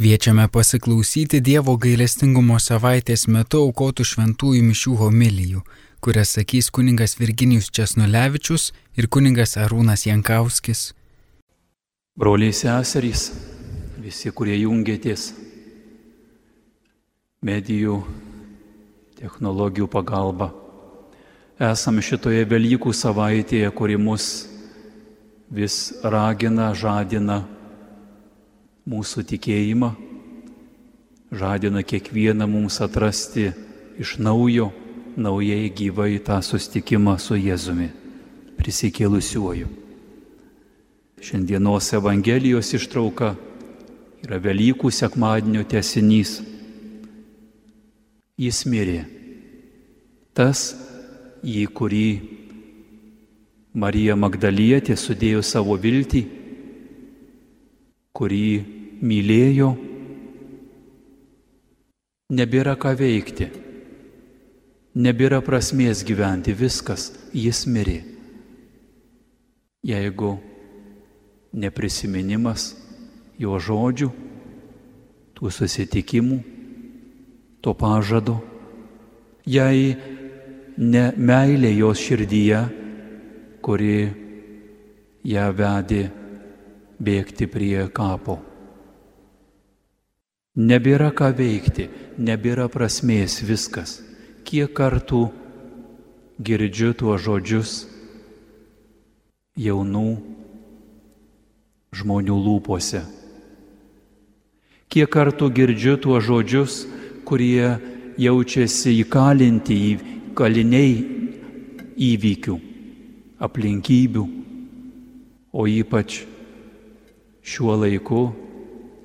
Kviečiame pasiklausyti Dievo gailestingumo savaitės metu aukotų šventųjų mišių homilijų, kurias sakys kuningas Virginijus Česnulevičius ir kuningas Arūnas Jankauskis. Broliai seserys, visi, kurie jungėtės medijų, technologijų pagalba. Esame šitoje Velykų savaitėje, kuri mus vis ragina, žadina mūsų tikėjimą, žadina kiekvieną mums atrasti iš naujo, naujai gyvai tą sustikimą su Jėzumi, prisikėlusiuoju. Šiandienos Evangelijos ištrauka yra Velykų sekmadienio tesinys. Jis mirė. Tas, į kurį Marija Magdalietė sudėjo savo viltį, kurį mylėjo, nebėra ką veikti, nebėra prasmės gyventi, viskas, jis mirė. Jeigu neprisiminimas jo žodžių, tų susitikimų, to pažado, jei ne meilė jos širdyje, kuri ją vedė bėgti prie kapo. Nebėra ką veikti, nebėra prasmės viskas. Kiek kartų girdžiu tuos žodžius jaunų žmonių lūpose. Kiek kartų girdžiu tuos žodžius, kurie jaučiasi įkalinti į kaliniai įvykių, aplinkybių, o ypač šiuo laiku,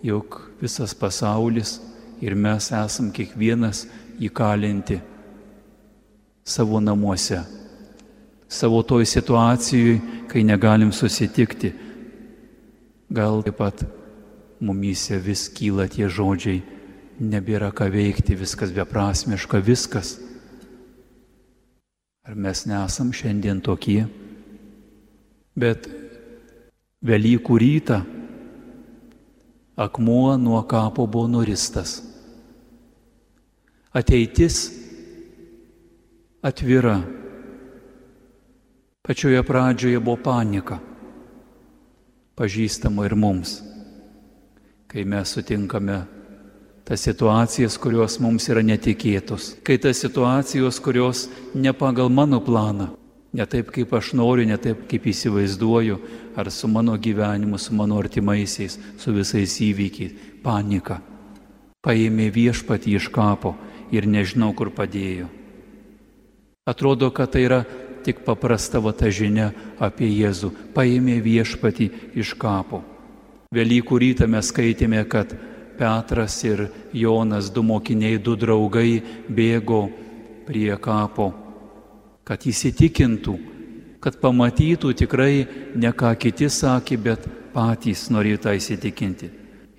juk visas pasaulis ir mes esam kiekvienas įkalinti savo namuose, savo toj situacijai, kai negalim susitikti. Gal taip pat mumyse vis kyla tie žodžiai, nebėra ką veikti, viskas beprasmiška, viskas. Ar mes nesam šiandien tokie? Bet Velykų rytą akmuo nuo kapo buvo nuristas. Ateitis atvira. Pačioje pradžioje buvo panika, pažįstama ir mums, kai mes sutinkame tas situacijas, kurios mums yra netikėtos, kai tas situacijos, kurios ne pagal mano planą, ne taip, kaip aš noriu, ne taip, kaip įsivaizduoju, ar su mano gyvenimu, su mano artimaisiais, su visais įvykiais. Panika. Paėmė viešpatį iš kapo ir nežinau, kur padėjo. Atrodo, kad tai yra tik paprasta va ta žinia apie Jėzų. Paėmė viešpatį iš kapo. Velykų rytą mes skaitėme, kad Petras ir Jonas, du mokiniai, du draugai bėgo prie kapo kad įsitikintų, kad pamatytų tikrai ne ką kiti sakė, bet patys norėjo tą įsitikinti.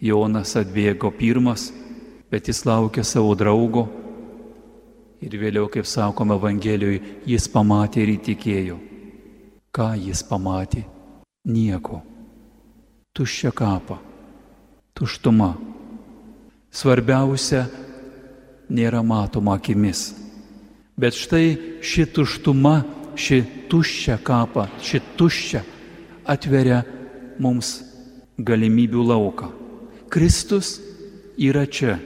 Jonas atbėgo pirmas, bet jis laukė savo draugo ir vėliau, kaip sakoma Evangelijoje, jis pamatė ir įtikėjo. Ką jis pamatė? Nieko. Tuščia kapą. Tuštuma. Svarbiausia, nėra matoma akimis Bet štai ši tuštuma, ši tuščia kapa, ši tuščia atveria mums galimybių lauką. Kristus yra čia,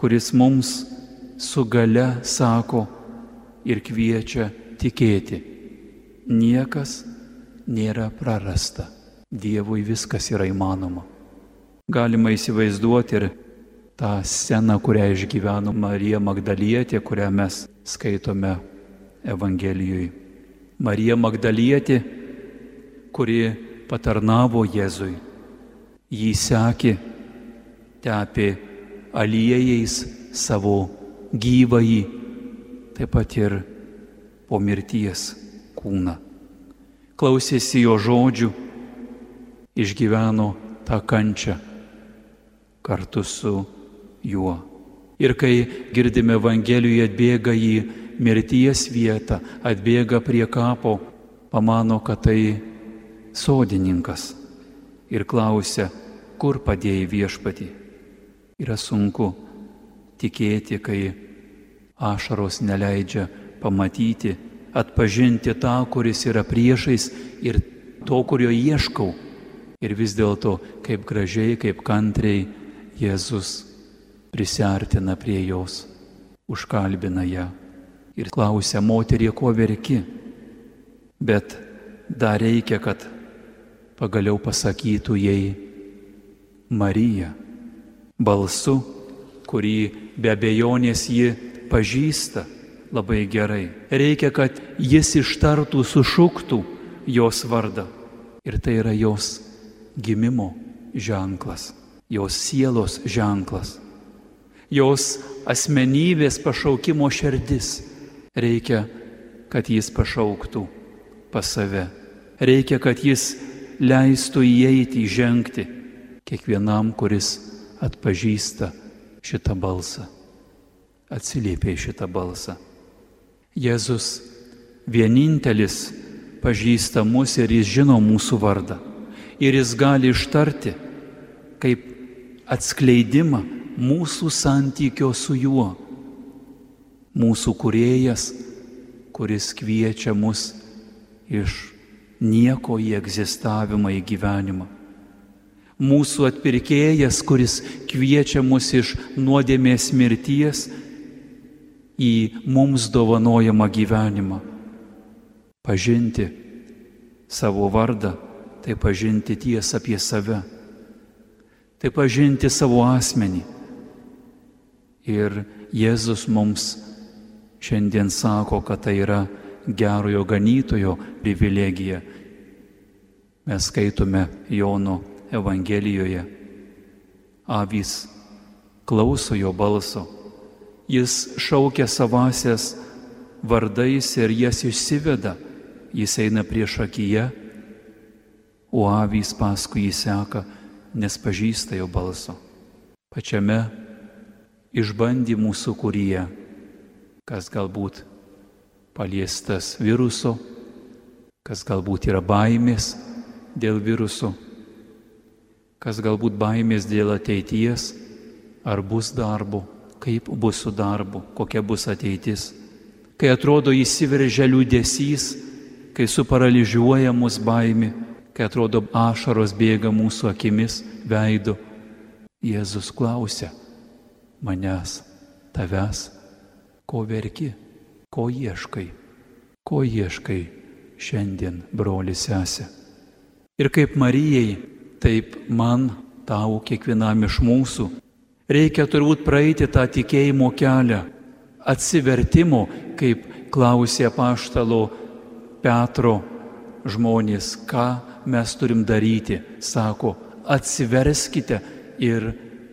kuris mums su gale sako ir kviečia tikėti. Niekas nėra prarasta. Dievui viskas yra įmanoma. Galima įsivaizduoti ir tą sceną, kurią išgyveno Marija Magdalietė, kurią mes skaitome Evangelijoje. Marija Magdalietė, kuri patarnavo Jėzui, jį sekė, tepė aliejais savo gyvąjį, taip pat ir po mirties kūną. Klausėsi jo žodžių, išgyveno tą kančią kartu su juo. Ir kai girdime Evangelijoje atbėga į mirties vietą, atbėga prie kapo, pamano, kad tai sodininkas ir klausia, kur padėjai viešpatį. Yra sunku tikėti, kai ašaros neleidžia pamatyti, atpažinti tą, kuris yra priešais ir to, kurio ieškau. Ir vis dėlto, kaip gražiai, kaip kantriai Jėzus prisartina prie jos, užkalbina ją ir klausia, moterie, ko verki. Bet dar reikia, kad pagaliau pasakytų jai Marija balsu, kurį be abejonės ji pažįsta labai gerai. Reikia, kad jis ištartų, sušuktų jos vardą. Ir tai yra jos gimimo ženklas, jos sielos ženklas, jos asmenybės pašaukimo šerdis. Reikia, kad jis pašauktų pas save. Reikia, kad jis leistų įeiti, įžengti kiekvienam, kuris atpažįsta šitą balsą, atsiliepia į šitą balsą. Jėzus vienintelis pažįsta mus ir jis žino mūsų vardą. Ir jis gali ištarti kaip atskleidimą mūsų santykio su juo. Mūsų kuriejas, kuris kviečia mus iš nieko į egzistavimą, į gyvenimą. Mūsų atpirkėjas, kuris kviečia mus iš nuodėmės mirties į mums dovanojamą gyvenimą. Pažinti savo vardą, tai pažinti tiesą apie save, tai pažinti savo asmenį. Ir Jėzus mums šiandien sako, kad tai yra gerojo ganytojo privilegija. Mes skaitome Jono Evangelijoje. Avys klauso jo balso. Jis šaukia savasias vardais ir jas išsiveda. Jis eina prieš akiją, o avys paskui jį seka, nes pažįsta jo balso. Pačiame išbandymų sukūryje, kas galbūt paliestas viruso, kas galbūt yra baimės dėl viruso, kas galbūt baimės dėl ateities, ar bus darbo, kaip bus su darbu, kokia bus ateitis. Kai atrodo įsiveržia liūdėsys, kai suparaližiuoja mus baimė, kai atrodo ašaros bėga mūsų akimis, veidu, Jėzus klausia manęs, tavęs, ko verki. Ko ieškai? Ko ieškai šiandien, broli sesė? Ir kaip Marijai, taip man, tau, kiekvienam iš mūsų, reikia turbūt praeiti tą tikėjimo kelią, atsivertimo, kaip klausė paštalo Petro žmonės, ką mes turim daryti. Sako, atsiverskite ir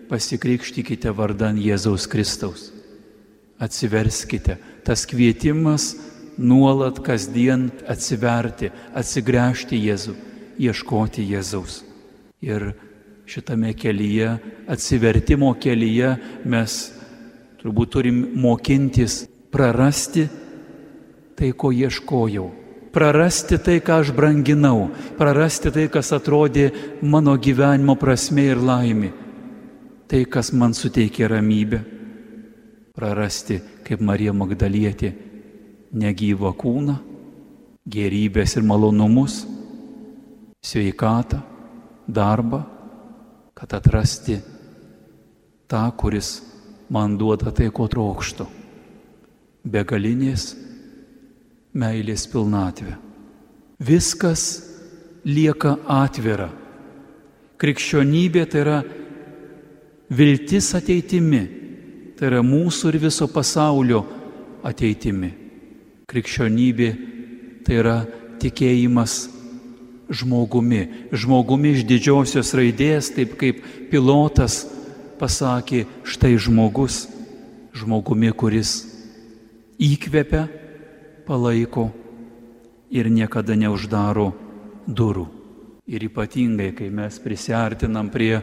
pasikrikštykite vardan Jėzaus Kristaus. Atsiverskite tas kvietimas nuolat kasdien atsiverti, atsigręžti Jėzų, ieškoti Jėzaus. Ir šitame kelyje, atsivertimo kelyje mes turbūt turim mokintis prarasti tai, ko ieškojau. Prarasti tai, ką aš branginau, prarasti tai, kas atrodė mano gyvenimo prasme ir laimi, tai, kas man suteikė ramybę prarasti, kaip Marija Magdalietė, negyvą kūną, gerybės ir malonumus, sveikatą, darbą, kad atrasti tą, kuris man duoda tai, ko trokštų. Begalinės meilės pilnatvė. Viskas lieka atvira. Krikščionybė tai yra viltis ateitimi tai yra mūsų ir viso pasaulio ateitimi. Krikščionybė tai yra tikėjimas žmogumi, žmogumi iš didžiosios raidės, taip kaip pilotas pasakė, štai žmogus, žmogumi, kuris įkvepia, palaiko ir niekada neuždaro durų. Ir ypatingai, kai mes prisartinam prie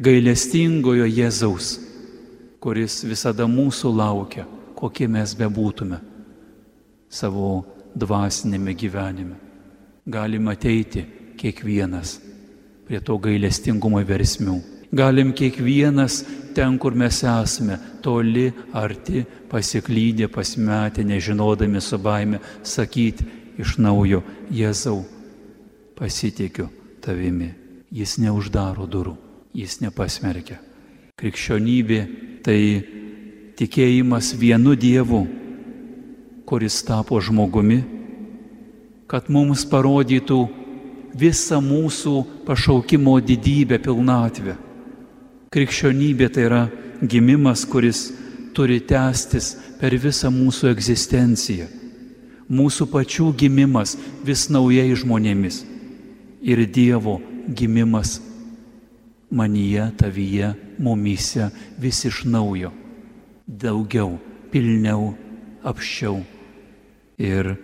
gailestingojo Jėzaus, kuris visada mūsų laukia, kokie mes bebūtume savo dvasinėme gyvenime. Galim ateiti kiekvienas prie to gailestingumo versmių. Galim kiekvienas ten, kur mes esame, toli, arti, pasiklydę, pasimetę, nežinodami su baime, sakyti iš naujo, Jėzau, pasitikiu tavimi. Jis neuždaro durų, jis nepasmerkia. Krikščionybė tai tikėjimas vienu Dievu, kuris tapo žmogumi, kad mums parodytų visą mūsų pašaukimo didybę, pilnatvę. Krikščionybė tai yra gimimas, kuris turi tęstis per visą mūsų egzistenciją. Mūsų pačių gimimas vis naujai žmonėmis ir Dievo gimimas manyje, tavyje, mumyse vis iš naujo. Daugiau, pilniau, apščiau. Ir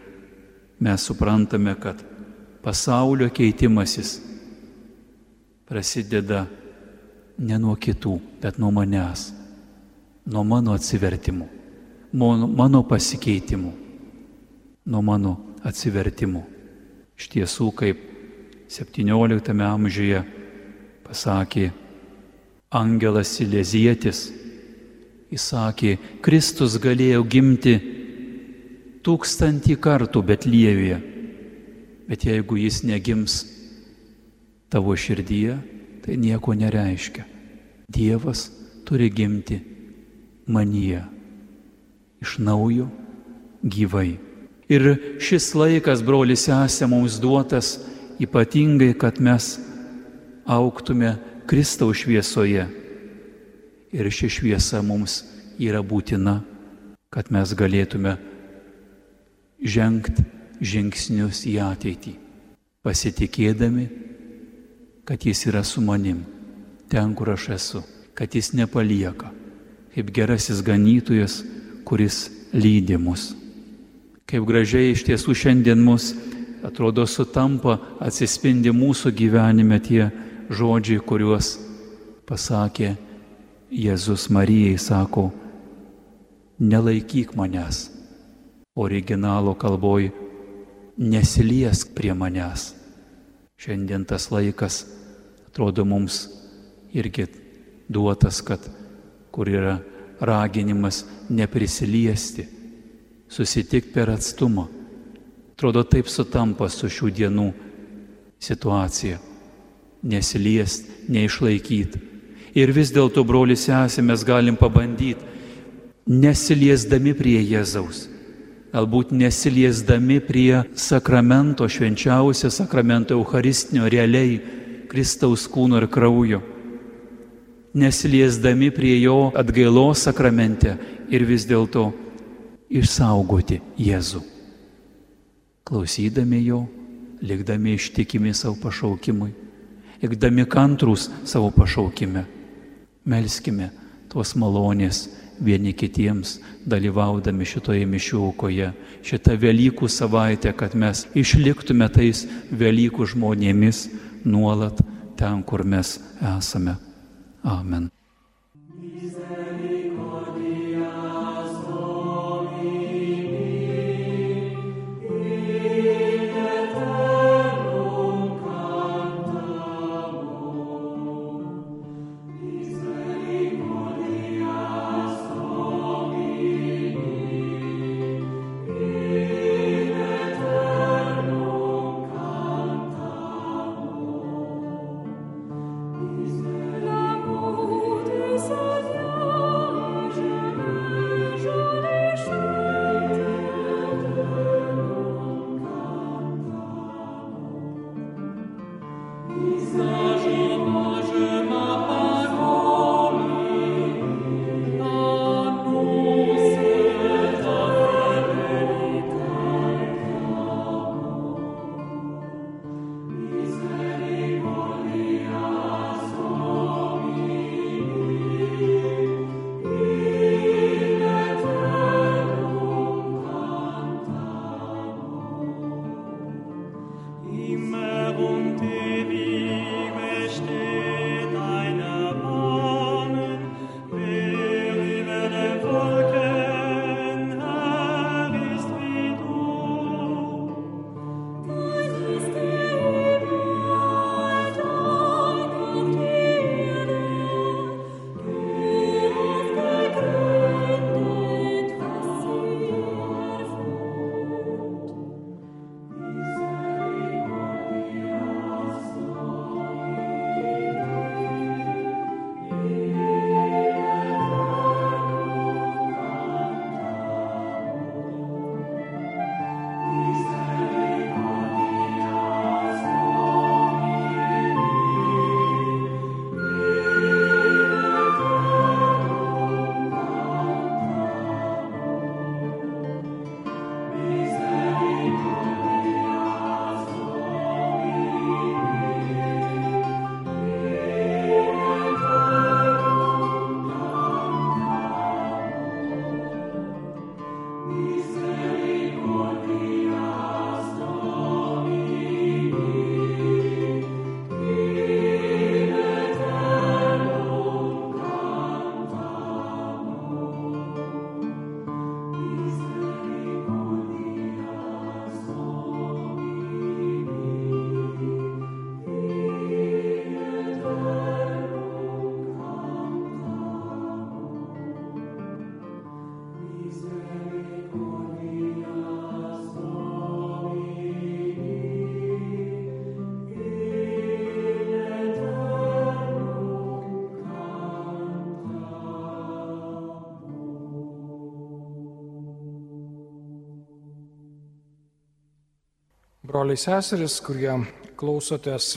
mes suprantame, kad pasaulio keitimasis prasideda ne nuo kitų, bet nuo manęs, nuo mano atsivertimų, mano pasikeitimų, nuo mano atsivertimų. Iš tiesų, kaip XVII amžiuje pasakė Angelas Silezietis, jis sakė, Kristus galėjo gimti tūkstantį kartų Betlievėje, bet jeigu jis negims tavo širdyje, tai nieko nereiškia. Dievas turi gimti manyje iš naujo gyvai. Ir šis laikas, brolis, esė mums duotas ypatingai, kad mes auktume Kristaus šviesoje. Ir ši šviesa mums yra būtina, kad mes galėtume žengti žingsnius į ateitį, pasitikėdami, kad Jis yra su manim, ten, kur aš esu, kad Jis nepalieka, kaip gerasis ganytojas, kuris lydi mus. Kaip gražiai iš tiesų šiandien mus atrodo sutampa, atsispindi mūsų gyvenime tie žodžiai, kuriuos pasakė Jėzus Marijai, sako, nelaikyk manęs originalo kalboj nesiliesk prie manęs. Šiandien tas laikas atrodo mums irgi duotas, kad kur yra raginimas neprisiliesti, susitikti per atstumą. Atrodo taip sutampa su šių dienų situacija. Nesiliest, neišlaikyti. Ir vis dėlto, brolius esame, mes galim pabandyti, nesiliesdami prie Jėzaus galbūt nesiliesdami prie sakramento, švenčiausio sakramento Eucharistinio, realiai Kristaus kūno ir kraujo, nesiliesdami prie jo atgailos sakramente ir vis dėlto išsaugoti Jėzų. Klausydami jo, likdami ištikimi savo pašaukimui, likdami kantrus savo pašaukime, melskime tos malonės vieni kitiems, dalyvaudami šitoje mišių aukoje, šitą Velykų savaitę, kad mes išliktume tais Velykų žmonėmis nuolat ten, kur mes esame. Amen. Broliai seseris, kurie klausotės.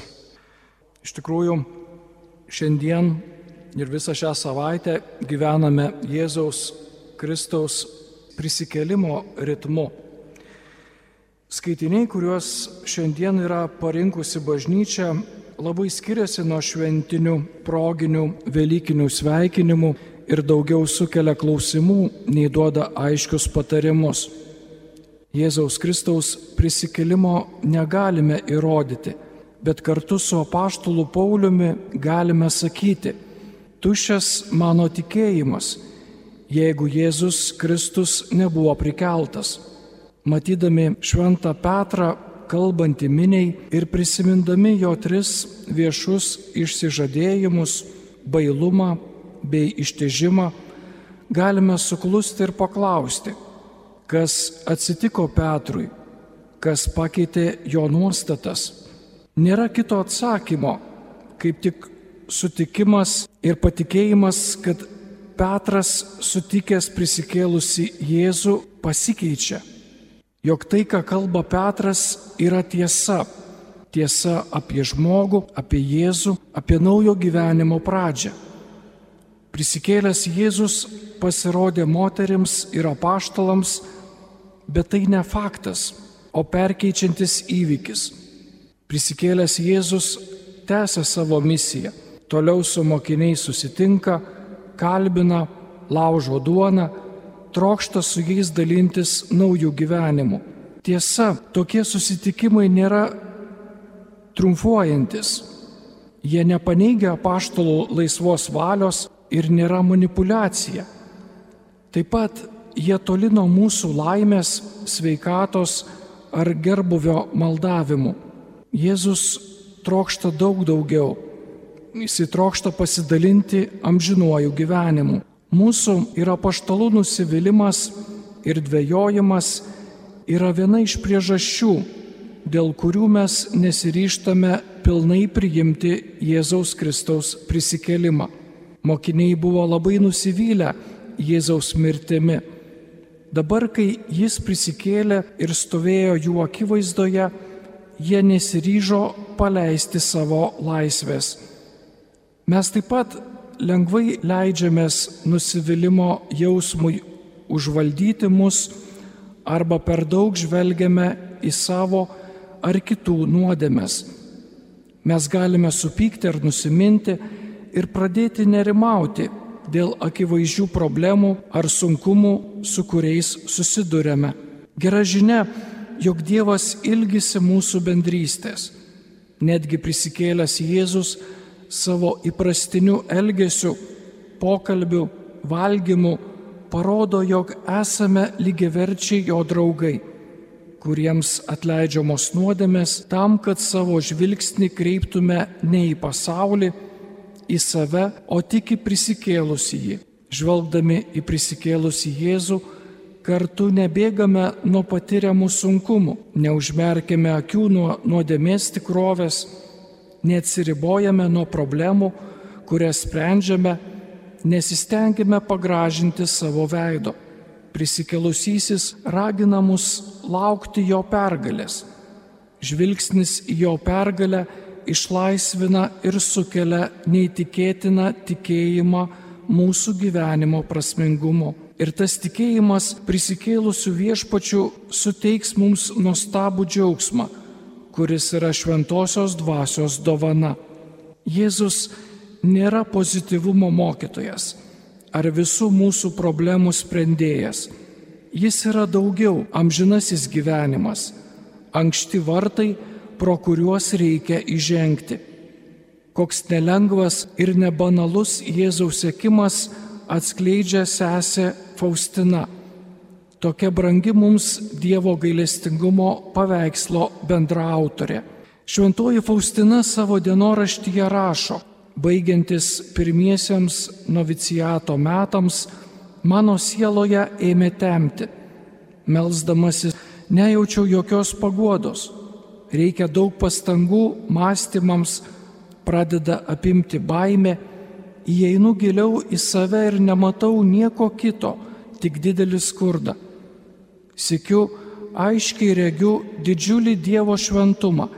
Iš tikrųjų, šiandien ir visą šią savaitę gyvename Jėzaus Kristaus prisikelimo ritmu. Skaitiniai, kuriuos šiandien yra parinkusi bažnyčia, labai skiriasi nuo šventinių, proginių, Velykinių sveikinimų ir daugiau sukelia klausimų, nei duoda aiškius patarimus. Jėzaus Kristaus prisikelimo negalime įrodyti, bet kartu su apaštulu Pauliumi galime sakyti, tuščias mano tikėjimas, jeigu Jėzus Kristus nebuvo prikeltas. Matydami šventą Petrą, kalbantį miniai ir prisimindami jo tris viešus išsižadėjimus, bailumą bei ištežimą, galime suklusti ir paklausti, kas atsitiko Petrui, kas pakeitė jo nuostatas. Nėra kito atsakymo, kaip tik sutikimas ir patikėjimas, kad Petras sutikęs prisikėlusi Jėzų pasikeičia. Jok tai, ką kalba Petras, yra tiesa. Tiesa apie žmogų, apie Jėzų, apie naujo gyvenimo pradžią. Prisikėlęs Jėzus pasirodė moteriams ir apaštalams bet tai ne faktas, o perkeičiantis įvykis. Prisikėlęs Jėzus tęsia savo misiją, toliau su mokiniais susitinka, kalbina, laužo duoną, trokšta su jais dalintis naujų gyvenimų. Tiesa, tokie susitikimai nėra triumfuojantis. Jie nepaneigia paštalų laisvos valios ir nėra manipulacija. Taip pat jie toli nuo mūsų laimės, sveikatos ar gerbuvio maldavimų. Jėzus trokšta daug daugiau. Jis įtrokšta pasidalinti amžinuoju gyvenimu. Mūsų yra paštalų nusivylimas ir dvėjojimas yra viena iš priežasčių, dėl kurių mes nesiryštame pilnai priimti Jėzaus Kristaus prisikelimą. Mokiniai buvo labai nusivylę Jėzaus mirtimi Dabar, kai jis prisikėlė ir stovėjo jų akivaizdoje, jie nesiryžo paleisti savo laisvės. Mes taip pat lengvai leidžiamės nusivylimų jausmui užvaldyti mus arba per daug žvelgiame į savo ar kitų nuodėmes. Mes galime supykti ar nusiminti ir pradėti nerimauti dėl akivaizdžių problemų ar sunkumų, su kuriais susidurėme. Gera žinia, jog Dievas ilgisi mūsų bendrystės. Netgi prisikėlęs Jėzus savo įprastiniu elgesiu, pokalbiu, valgymu parodo, jog esame lygiaverčiai jo draugai, kuriems atleidžiamos nuodėmės tam, kad savo žvilgsnį kreiptume ne į pasaulį, į save, o tik į prisikėlusi jį. Žvelgdami į prisikėlusi Jėzų, kartu nebėgame nuo patiriamų sunkumų, neužmerkime akių nuo nuodėmės tikrovės, neatsiribojame nuo problemų, kurias sprendžiame, nesistengime pagražinti savo veido. Prisikėlusysis ragina mus laukti jo pergalės. Žvilgsnis į jo pergalę išlaisvina ir sukelia neįtikėtiną tikėjimą mūsų gyvenimo prasmingumu. Ir tas tikėjimas prisikėlusių viešpačių suteiks mums nuostabų džiaugsmą, kuris yra šventosios dvasios dovana. Jėzus nėra pozityvumo mokytojas ar visų mūsų problemų sprendėjas. Jis yra daugiau amžinasis gyvenimas, ankšti vartai pro kuriuos reikia įžengti. Koks nelengvas ir nebanalus Jėzaus sėkimas atskleidžia sesę Faustina. Tokia brangi mums Dievo gailestingumo paveikslo bendraautorė. Šventoji Faustina savo dienoraštyje rašo, baigiantis pirmiesiems novicijato metams, mano sieloje ėmė temti. Melsdamasis nejaučiau jokios paguodos reikia daug pastangų mąstymams, pradeda apimti baime, įeinu giliau į save ir nematau nieko kito, tik didelį skurdą. Sikiu, aiškiai regiu didžiulį Dievo šventumą,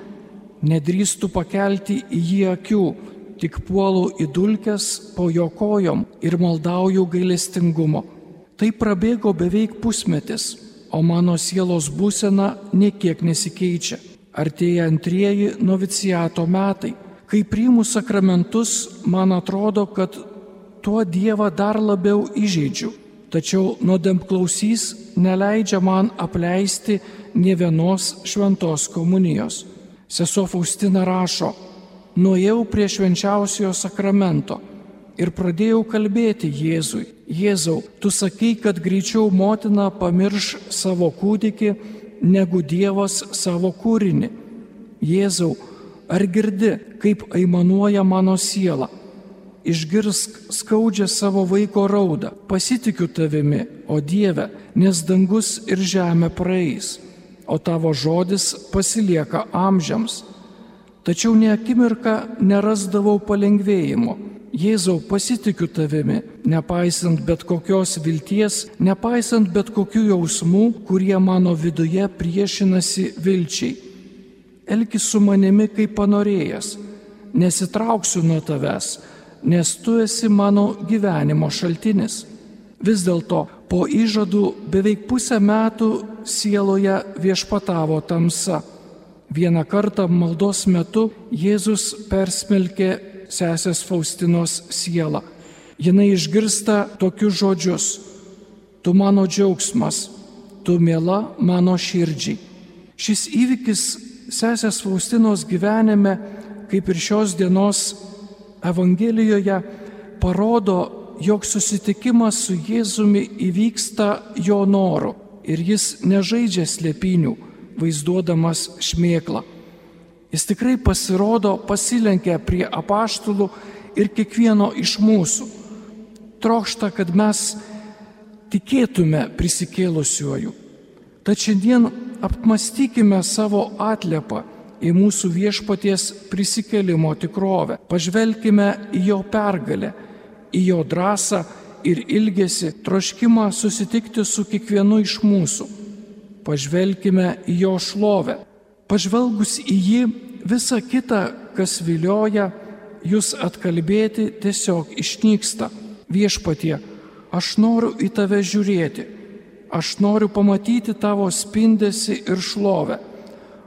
nedrįstu pakelti į jį akių, tik puolu į dulkes po jo kojom ir maldauju gailestingumo. Tai prabėgo beveik pusmetis, o mano sielos būsena niekiek nesikeičia. Artėja antrieji novicijato metai. Kai priimu sakramentus, man atrodo, kad tuo Dievą dar labiau įžeidžiu. Tačiau nuodėmklausys neleidžia man apleisti ne vienos šventos komunijos. Sesuo Faustina rašo, nuėjau prie švenčiausiojo sakramento ir pradėjau kalbėti Jėzui. Jėzau, tu sakai, kad greičiau motina pamirš savo kūdikį, negu Dievas savo kūrinį. Jėzau, ar girdi, kaip aimanuoja mano siela? Išgirsk skaudžią savo vaiko raudą, pasitikiu tavimi, o Dieve, nes dangus ir žemė praeis, o tavo žodis pasilieka amžiams. Tačiau ne akimirką nerasdavau palengvėjimo. Jėzau, pasitikiu tavimi, nepaisant bet kokios vilties, nepaisant bet kokių jausmų, kurie mano viduje priešinasi vilčiai. Elkis su manimi kaip panorėjęs, nesitrauksiu nuo tavęs nes tu esi mano gyvenimo šaltinis. Vis dėlto po įžadų beveik pusę metų sieloje viešpatavo tamsa. Vieną kartą maldos metu Jėzus persmelkė sesės Faustinos sielą. Jinai išgirsta tokius žodžius. Tu mano džiaugsmas, tu mėla mano širdžiai. Šis įvykis sesės Faustinos gyvenime, kaip ir šios dienos Evangelijoje parodo, jog susitikimas su Jėzumi įvyksta jo noru ir jis nežaidžia slėpinių, vaizduodamas šmėklą. Jis tikrai pasirodo, pasilenkia prie apaštulų ir kiekvieno iš mūsų. Trokšta, kad mes tikėtume prisikėlusiuoju. Tad šiandien apmastykime savo atlepą į mūsų viešpaties prisikelimo tikrovę. Pažvelkime į jo pergalę, į jo drąsą ir ilgesi, troškimą susitikti su kiekvienu iš mūsų. Pažvelkime į jo šlovę. Pažvelgus į jį, visa kita, kas vilioja, jūs atkalbėti tiesiog išnyksta. Viešpatie, aš noriu į tave žiūrėti, aš noriu pamatyti tavo spindesi ir šlovę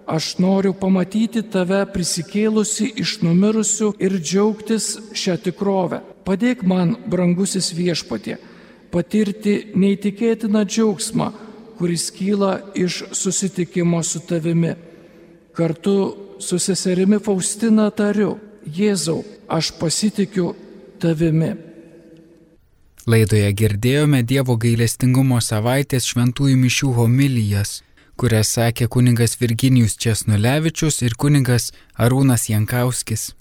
aš noriu pamatyti tave prisikėlusi iš numirusių ir džiaugtis šią tikrovę. Padėk man, brangusis viešpatie, patirti neįtikėtiną džiaugsmą, kuris kyla iš susitikimo su tavimi. Kartu su seserimi Faustina tariu, Jėzau, aš pasitikiu tavimi. Laidoje girdėjome Dievo gailestingumo savaitės šventųjų mišių homilijas kurias sakė kuningas Virginijus Česnulevičius ir kuningas Arūnas Jankauskis.